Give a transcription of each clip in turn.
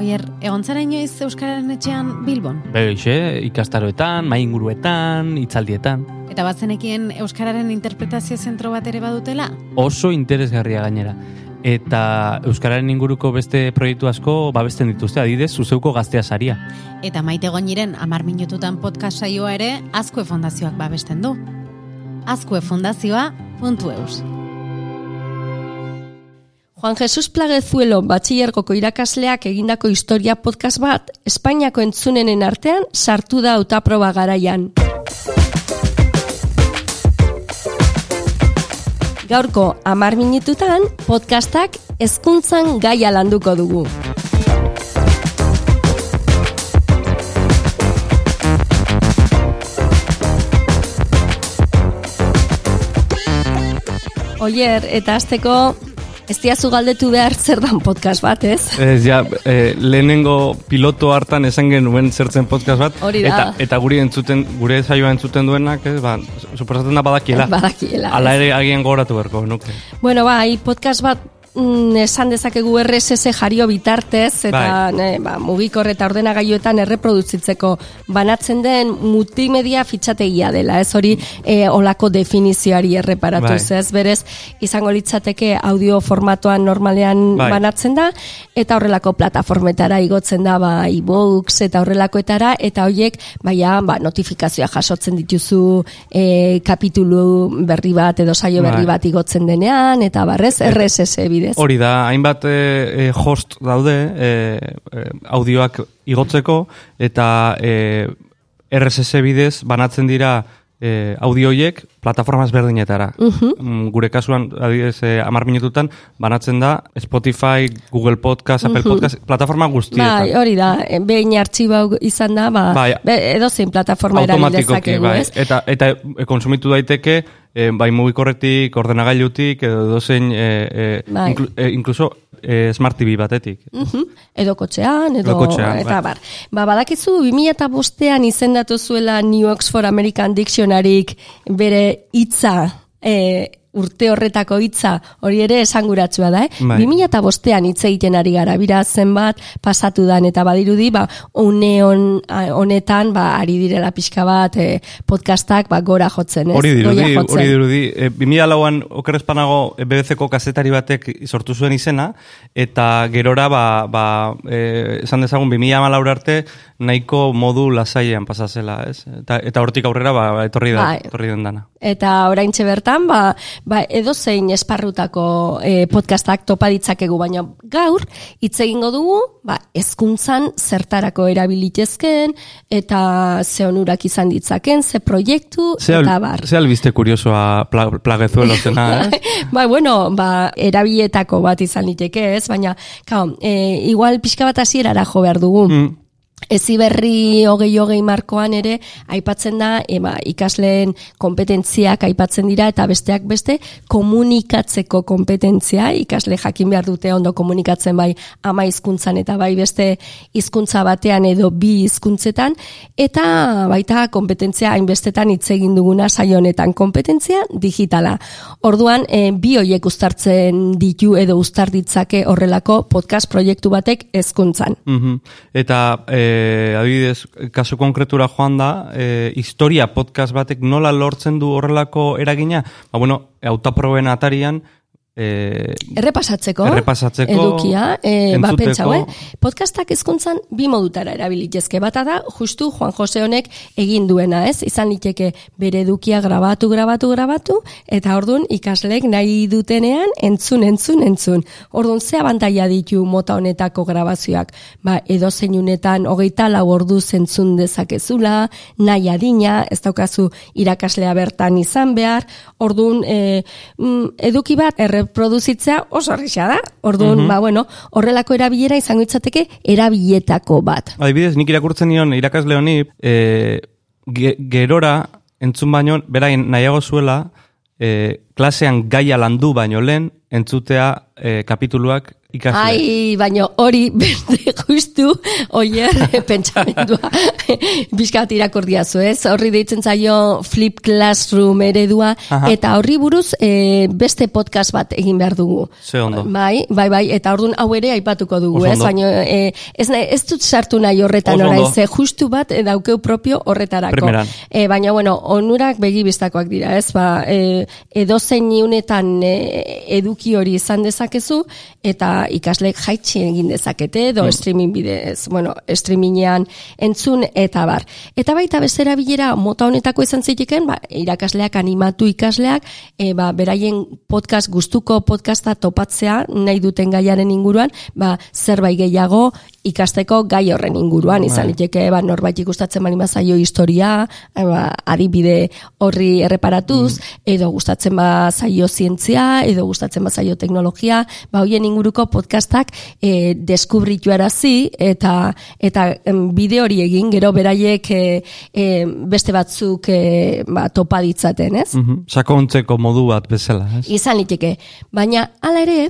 Oier, egon zara inoiz Euskararen etxean Bilbon? Beixe, ikastaroetan, mainguruetan, itzaldietan. Eta batzenekien Euskararen interpretazio zentro bat ere badutela? Oso interesgarria gainera. Eta Euskararen inguruko beste proiektu asko babesten dituzte, adidez, zuzeuko gaztea saria. Eta maite goiniren amar minututan podcast saioa ere Azkue Fondazioak babesten du. azkuefondazioa.eus Juan Jesus Plagezuelo batxillergoko irakasleak egindako historia podcast bat Espainiako entzunenen artean sartu da autaproba garaian. Gaurko amar minututan podcastak hezkuntzan gaia landuko dugu. Oier, eta azteko ez diazu galdetu behar zer dan podcast bat, ez? Ez, ja, e, lehenengo piloto hartan esan genuen zertzen podcast bat. Hori da. Eta, eta guri entzuten, gure saioa entzuten duenak, ez, ba, suposatzen da badakiela. Badakiela. Ala ere agian gogoratu berko, nuke. Bueno, bai, podcast bat mm, esan dezakegu RSS jario bitartez eta Bai. ne, ba, mugikor eta ordenagailuetan erreproduzitzeko banatzen den multimedia fitxategia dela, ez hori e, olako definizioari erreparatuz, Bai. ez berez izango litzateke audio formatoan normalean Bai. banatzen da eta horrelako plataformetara igotzen da ba e-books eta horrelakoetara eta hoiek baia ba, notifikazioa jasotzen dituzu e, kapitulu berri bat edo saio berri Bai. bat igotzen denean eta barrez RSS bidez. Hori da, hainbat e, host daude e, audioak igotzeko eta e, RSS bidez banatzen dira e, audioiek plataforma ezberdinetara. Mm, Gure kasuan, adibidez, e, amar minututan, banatzen da Spotify, Google Podcast, Apple Podcast, plataforma Bai, guztietan. hori da, behin artxiba izan da, ba, Bai. edo zein plataforma erabil automatikoki, bai. Eta, eta e, konsumitu daiteke, e, bai mugikorretik, ordenagailutik, edo dozein, e, e, Bai. inklu, e, incluso e, Smart TV batetik. Mhm. Edo kotxean, edo, Edo kotxean, eta bai. bar. Ba, badakizu, 2005an izendatu zuela New Oxford American Dictionaryk bere hitza e, urte horretako hitza hori ere esanguratsua da, eh? Bai. 2005an hitz egiten ari gara, bira zenbat pasatu dan, eta badirudi, ba, une hon, a- honetan, ba, ari direla pixka bat e, podcastak, ba, gora jotzen, ez? Hori dirudi, hori dirudi. E, 2004an okerrezpanago BBC-ko kazetari batek sortu zuen izena, eta gerora, ba, ba, e, esan dezagun, 2004 arte, nahiko modu lasaian pasazela, ez? Eta, eta hortik aurrera, ba, etorri da, Bai. etorri den dana. Eta oraintxe bertan, ba, ba edo zein esparrutako e, podcastak topa ditzakegu, baina gaur hitz egingo dugu, ba, hezkuntzan zertarako erabilitezken eta ze onurak izan ditzaken, ze proiektu Ze, eta bar. ze albiste kuriosoa pla, plagezuelo zena, eh? ba, bueno, ba, erabiletako bat izan liteke, ez? Baina, kao, e, igual pixka bat hasierara jo behar dugu. Mm. Ezi berri hogei hogei markoan ere aipatzen da e, ba, ikasleen kompetentziak aipatzen dira eta besteak beste komunikatzeko kompetentzia ikasle jakin behar dute ondo komunikatzen bai ama hizkuntzan eta bai beste hizkuntza batean edo bi hizkuntzetan eta baita kompetentzia hainbestetan hitz egin duguna saio honetan kompetentzia digitala. Orduan e, bi hoiek uztartzen ditu edo uztar ditzake horrelako podcast proiektu batek hezkuntzan. Mhm. Eta, e, adibidez, kasu konkretura joan da, e, historia podcast batek nola lortzen du horrelako eragina? Ba, bueno, autaproben atarian, e, Errepasatzeko, Errepasatzeko, edukia, e, ba, pentsau, eh? podcastak hezkuntzan bi modutara erabilitezke. Bata da, justu Juan Jose honek egin duena, ez? Izan liteke bere edukia grabatu, grabatu, grabatu, eta ordun ikaslek nahi dutenean entzun, entzun, entzun. Ordun ze abantaia ditu mota honetako grabazioak? Ba, edo zeinunetan hogeita lau ordu zentzun dezakezula, nahi adina, ez daukazu irakaslea bertan izan behar, ordun e, mm, eduki bat erreproduzitzea oso erresa da. Orduan, ba, bueno, horrelako erabilera izango itzateke erabiletako bat. adibidez, nik irakurtzen nion irakasle honi, e, ge, gerora, entzun baino, berain nahiago zuela, e, klasean gaia landu baino lehen, entzutea e, kapituluak ikasle. Ai, baino hori beste justu oier pentsamendua bizkat irakurdia zu, ez? Horri deitzen zaio Flip Classroom eredua Aha. eta horri buruz e, beste podcast bat egin behar dugu. Ze ondo. Bai, bai, bai, eta ordun hau ere aipatuko dugu, ez? Baina e, ez, nahi- ez dut sartu nahi horretan orain, ze justu bat daukeu propio horretarako. Primeran. E, baina, bueno, onurak begibistakoak dira, ez? Ba, e, edozein iunetan e, eduki hori izan dezakezu, eta ikasleek jaitsi egin dezakete, edo streaming bidez, bueno, streamingean entzun, eta bar. Eta baita bezera bilera mota honetako izan zitiken, ba, irakasleak animatu ikasleak, e, ba, beraien podcast, gustuko podcasta topatzea nahi duten gaiaren inguruan, ba, zerbait gehiago ikasteko gai horren inguruan, izan Bai. liteke, ba, norbait ikustatzen bali mazaio historia, eh, ba, adibide horri erreparatuz, edo gustatzen ba zaio zientzia, edo gustatzen ba zaio teknologia, ba hoien inguruko podcastak e, deskubritu arazi, eta, eta bide hori egin, gero beraiek e, e, beste batzuk e, ba, topa ditzaten, ez? Mhm. Sakontzeko modu bat bezala, ez? izan liteke. Baina, hala ere,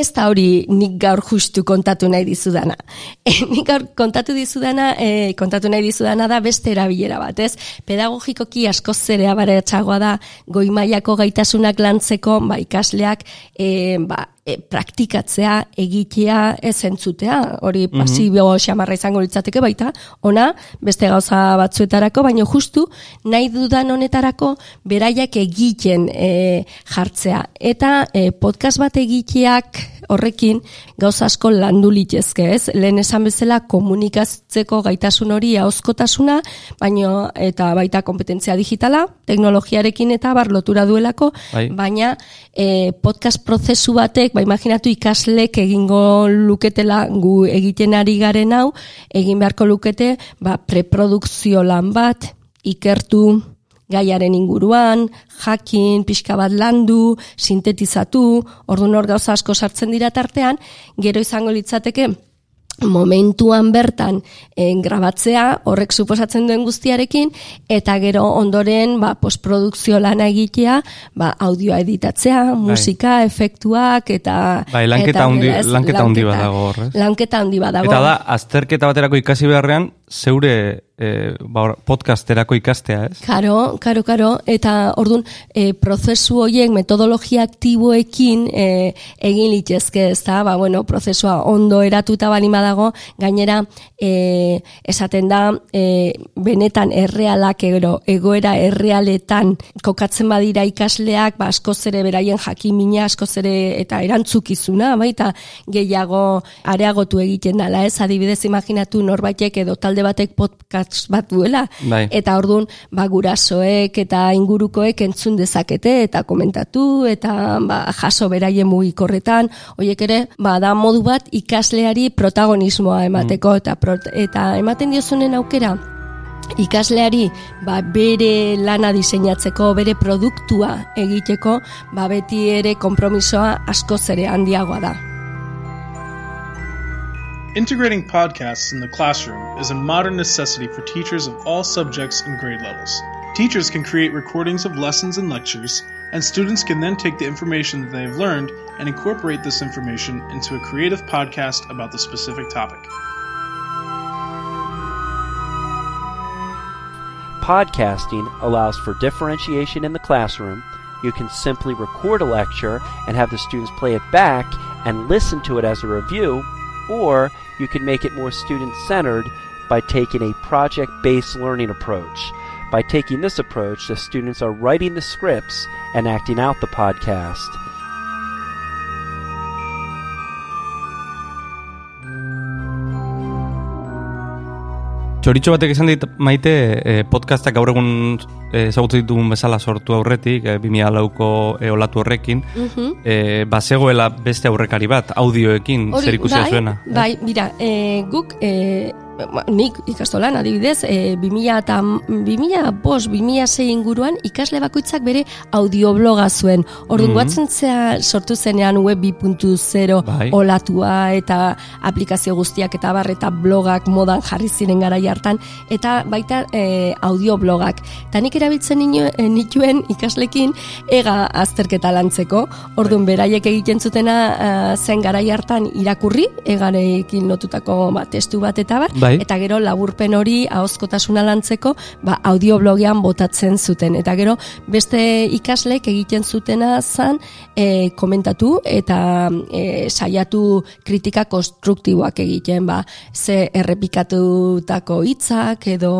ez da hori nik gaur justu kontatu nahi dizudana. E, nik gaur kontatu dizudana, e, kontatu nahi dizudana da beste erabilera bat, ez? Pedagogikoki askoz zere abaratsagoa da goi mailako gaitasunak lantzeko, ba, ikasleak, e, ba, e, praktikatzea, egitea, ez entzutea, hori pasibio xamarra izango litzateke baita, ona, beste gauza batzuetarako, baina justu nahi dudan honetarako beraiak egiten e, jartzea. Eta e, podcast bat egiteak horrekin gauza asko landu litezke, ez? Lehen esan bezala komunikatzeko gaitasun hori ahozkotasuna, baino eta baita kompetentzia digitala, teknologiarekin eta bar lotura duelako, Bai. baina e, podcast prozesu batek, ba imaginatu ikaslek egingo luketela gu egiten ari garen hau, egin beharko lukete, ba preprodukzio lan bat, ikertu, gaiaren inguruan, jakin, pixka bat landu, sintetizatu, orduan hor gauza asko sartzen dira tartean, gero izango litzateke momentuan bertan eh, grabatzea horrek suposatzen duen guztiarekin eta gero ondoren ba, postprodukzio lana egitea ba, audioa editatzea, musika, efektuak eta Bai, lanketa eta handi- ez? lanketa handi bat dago hor, ez? Lanketa handi bat dago. Eta da, azterketa baterako ikasi beharrean, zeure e, ba, podcasterako ikastea, ez? Karo, karo, karo, eta orduan e, prozesu horiek metodologia aktiboekin e, egin litezke, ez da, ba, bueno, prozesua ondo eratuta balima dago, gainera e, esaten da e, benetan errealak ero, egoera errealetan kokatzen badira ikasleak, ba, askoz ere beraien jakimina, askoz ere eta erantzukizuna, baita gehiago areagotu egiten dala, ez, adibidez imaginatu norbaitek edo talde batek podcast bat duela, Bai. eta orduan ba gurasoek eta ingurukoek entzun dezakete eta komentatu eta ba, jaso beraien mugikorretan hoiek ere ba da modu bat ikasleari protagonismoa emateko eta prot- eta ematen diozunen aukera ikasleari ba, bere lana diseinatzeko, bere produktua egiteko, ba, beti ere konpromisoa askoz ere handiagoa da. Integrating podcasts in the classroom is a modern necessity for teachers of all subjects and grade levels. Teachers can create recordings of lessons and lectures, and students can then take the information that they have learned and incorporate this information into a creative podcast about the specific topic. Podcasting allows for differentiation in the classroom. You can simply record a lecture and have the students play it back and listen to it as a review, or you can make it more student centered by taking a project based learning approach. By taking this approach, the students are writing the scripts and acting out the podcast. Txoritxo batek esan dit maite e, podcastak gaur egun e, ezagutzen ditugun bezala sortu aurretik, e, 2000 lauko e, olatu horrekin, e, bazegoela beste aurrekari bat, audioekin, zer ikusia bai, zuena. Bai, mira, e, guk e, nik ikastolan adibidez, e, 2000 eta 2000 bos, 2006 inguruan ikasle bakoitzak bere audiobloga zuen. Orduan, mm sortu zenean web 2.0 Bai. olatua eta aplikazio guztiak eta bar eta blogak modan jarri ziren garai hartan eta baita e, audioblogak. Eta nik erabiltzen nino- e, nituen ikaslekin ega azterketa lantzeko. Orduan beraiek egiten zutena eh, zen garai hartan irakurri egarekin lotutako ba, testu bat eta bar Bai. Eta gero laburpen hori ahozkotasuna lantzeko ba, audioblogean botatzen zuten eta gero beste ikaslek egiten zutena zan e, komentatu eta e, saiatu kritika konstruktiboak egiten ba, ze errepikatutako hitzak edo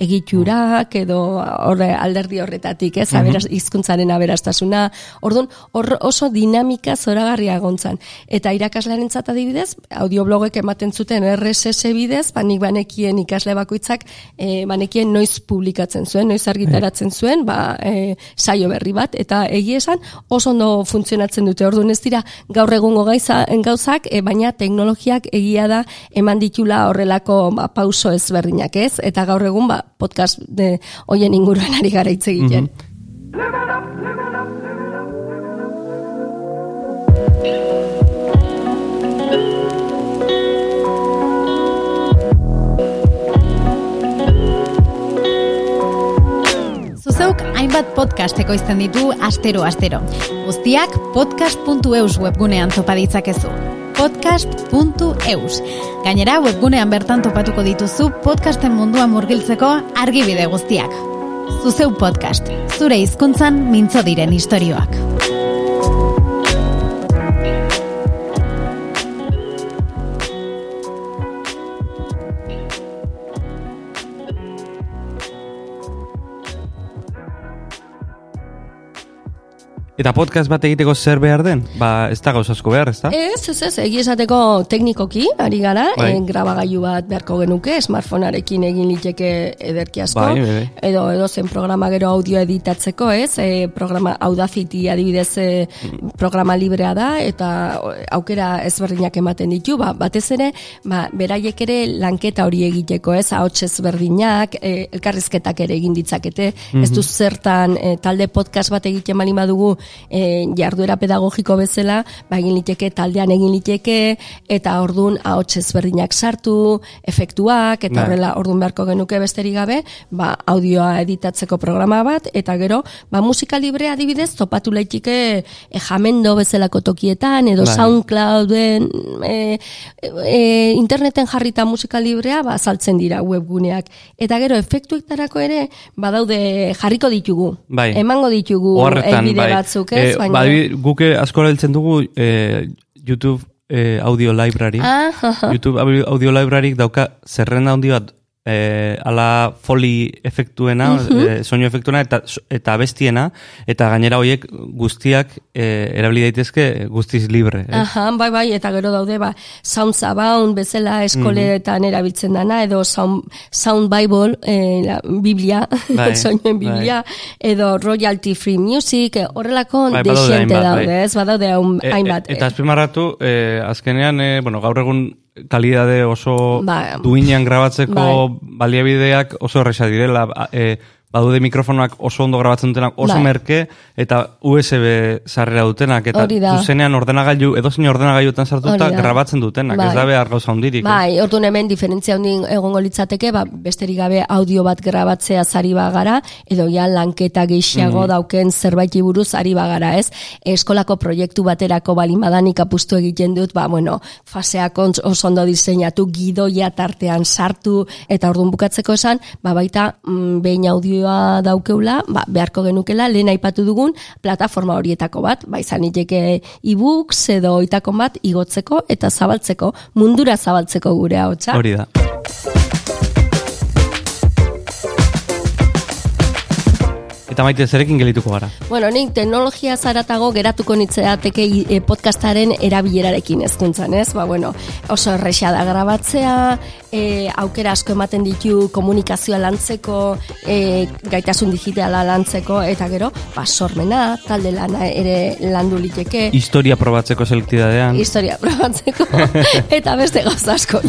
egiturak edo horre alderdi horretatik, ez, aberaz, hizkuntzaren aberastasuna. Orduan, hor oso dinamika zoragarria gontzan. Eta irakaslearen adibidez, audioblogek ematen zuten RSS bidez, banik banekien ikasle bakoitzak, e, banekien noiz publikatzen zuen, noiz argitaratzen zuen, ba, e, saio berri bat, eta egia esan oso ondo funtzionatzen dute. Orduan ez dira gaur egungo gaiza, gauzak, e, baina teknologiak egia da eman ditula horrelako ba, pauso ezberdinak, ez? Eta gaur egun ba, podcast de hoien inguruan ari gara hitz egiten. Zuzeuk hainbat podcast ekoizten ditu astero astero. Guztiak podcast.eus webgunean topa ditzakezu. podcast.eus. Gainera webgunean bertan topatuko dituzu podcasten munduan murgiltzeko argibide guztiak. Zuzeu podcast. Zure hizkuntzan mintzo diren istorioak. Eta podcast bat egiteko zer behar den? Ba, ez da gauz asko behar, ez da? Ez, ez, ez, egi esateko teknikoki, ari gara, Bai. eh, grabagailu bat beharko genuke, smartphonearekin egin liteke ederki asko, Bai, bai, bai. edo edo zen programa gero audio editatzeko, ez, e, programa Audacity adibidez e, programa librea da, eta aukera ezberdinak ematen ditu, ba, batez ere, ba, beraiek ere lanketa hori egiteko, ez, ahots ezberdinak, e, elkarrizketak ere egin ditzakete, ez du zertan e, talde podcast bat egiten bali badugu e, jarduera pedagogiko bezala, ba, egin liteke taldean egin liteke, eta ordun ahots ezberdinak sartu, efektuak, eta Bai. horrela ordun beharko genuke besterik gabe, ba, audioa editatzeko programa bat, eta gero, ba, musika librea adibidez, topatu laitike e, jamendo bezalako tokietan, edo Bai. SoundClouden, e, e, interneten jarrita musika librea, ba, saltzen dira webguneak. Eta gero, efektuetarako ere, badaude jarriko ditugu. Bai. Emango ditugu Horretan, helbide bai. Batzuk, ez? Eh, baina... badi- guke asko erabiltzen dugu eh, YouTube eh, audio library. Ah. YouTube audio- audio library dauka zerrenda handi bat eh, ala foli efektuena, eh, soinu efektuena eta, eta bestiena, eta gainera horiek guztiak eh, erabili daitezke guztiz libre. Eh? Aha, bai, bai, eta gero daude, ba, Sounds Abound bezala eskoletan erabiltzen dana, edo Sound, Sound Bible, eh, la, Biblia, Bai, soinuen Biblia, edo Royalty Free Music, eh, horrelako Bai, desiente hainbat, daude, bai. ez, badaude haun- E- hainbat. e- eta azpimarratu, eh, azkenean, eh, bueno, gaur egun kalidade oso Ba, duinean grabatzeko bai. baliabideak oso erresa direla, ba- eh, badude mikrofonoak oso ondo grabatzen dutenak oso Bai. merke, eta USB sarrera dutenak, eta zuzenean ordenagailu, edo zein ordenagailutan sartuta grabatzen dutenak, ez Bai. da behar gauza hundirik. eh? Bai, orduan hemen diferentzia handi egongo litzateke, ba, besterik gabe audio bat grabatzea zari bagara, edo ja lanketa gehiago dauken zerbaiti buruz ari bagara, ez? Eskolako proiektu baterako balin badanik apustu egiten dut, ba, bueno, faseak oso ondo diseinatu, gidoia tartean sartu, eta orduan bukatzeko esan, ba, baita, mm, behin audioa daukeula, ba, beharko genukela, lehen aipatu dugun, plataforma horietako bat, ba, izan iteke e-books edo itakon bat igotzeko eta zabaltzeko, mundura zabaltzeko gure ahotsa. Hori da. Eta maite zerekin gelituko gara. Bueno, nik teknologia zaratago geratuko nitzeateke e, podcastaren erabilerarekin ezkuntzan, ez? Ba, bueno, oso erresa da grabatzea, e, aukera asko ematen ditu komunikazioa lantzeko, e, gaitasun digitala lantzeko, eta gero, ba, sormena, talde lana ere landu liteke, Historia probatzeko selektidadean. historia probatzeko, eta beste gauza asko.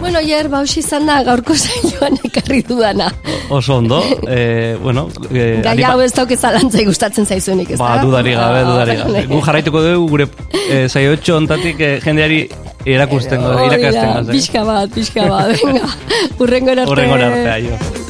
Bueno, Jer, baus izan da gaurko saioan ekarri dudana. Oso ondo, e, bueno... E, Gai hau ez dauke zalantzai gustatzen zaizunik, ez da? Ba, dudari gabe, dudari gabe. Gu jarraituko dugu gure e, saio ontatik e, jendeari erakusten godu, irakasten godu. Pixka bat, pixka bat, venga. Urrengo arte. Urrengo arte, aio.